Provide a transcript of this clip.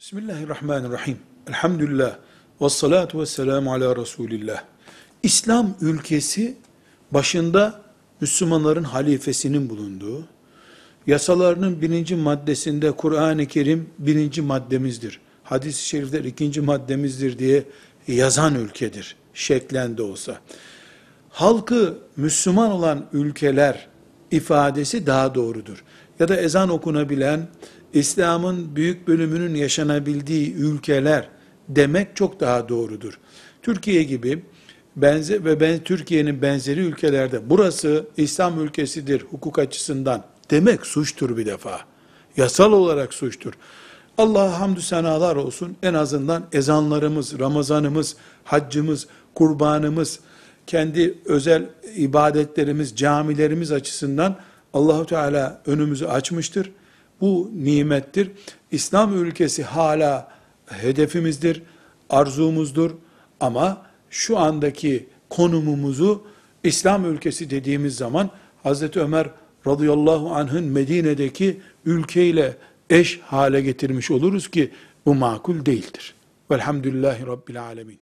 Bismillahirrahmanirrahim. Elhamdülillah. Ve salatu ve selamu ala Resulillah. İslam ülkesi başında Müslümanların halifesinin bulunduğu, yasalarının birinci maddesinde Kur'an-ı Kerim birinci maddemizdir. Hadis-i şerifler ikinci maddemizdir diye yazan ülkedir. Şeklen de olsa. Halkı Müslüman olan ülkeler ifadesi daha doğrudur. Ya da ezan okunabilen, İslam'ın büyük bölümünün yaşanabildiği ülkeler demek çok daha doğrudur. Türkiye gibi benze ve ben Türkiye'nin benzeri ülkelerde burası İslam ülkesidir hukuk açısından demek suçtur bir defa. Yasal olarak suçtur. Allah'a hamdü senalar olsun. En azından ezanlarımız, Ramazanımız, haccımız, kurbanımız, kendi özel ibadetlerimiz, camilerimiz açısından Allahu Teala önümüzü açmıştır. Bu nimettir. İslam ülkesi hala hedefimizdir, arzumuzdur ama şu andaki konumumuzu İslam ülkesi dediğimiz zaman Hazreti Ömer radıyallahu anh'ın Medine'deki ülkeyle eş hale getirmiş oluruz ki bu makul değildir. Velhamdülillahi Rabbil Alemin.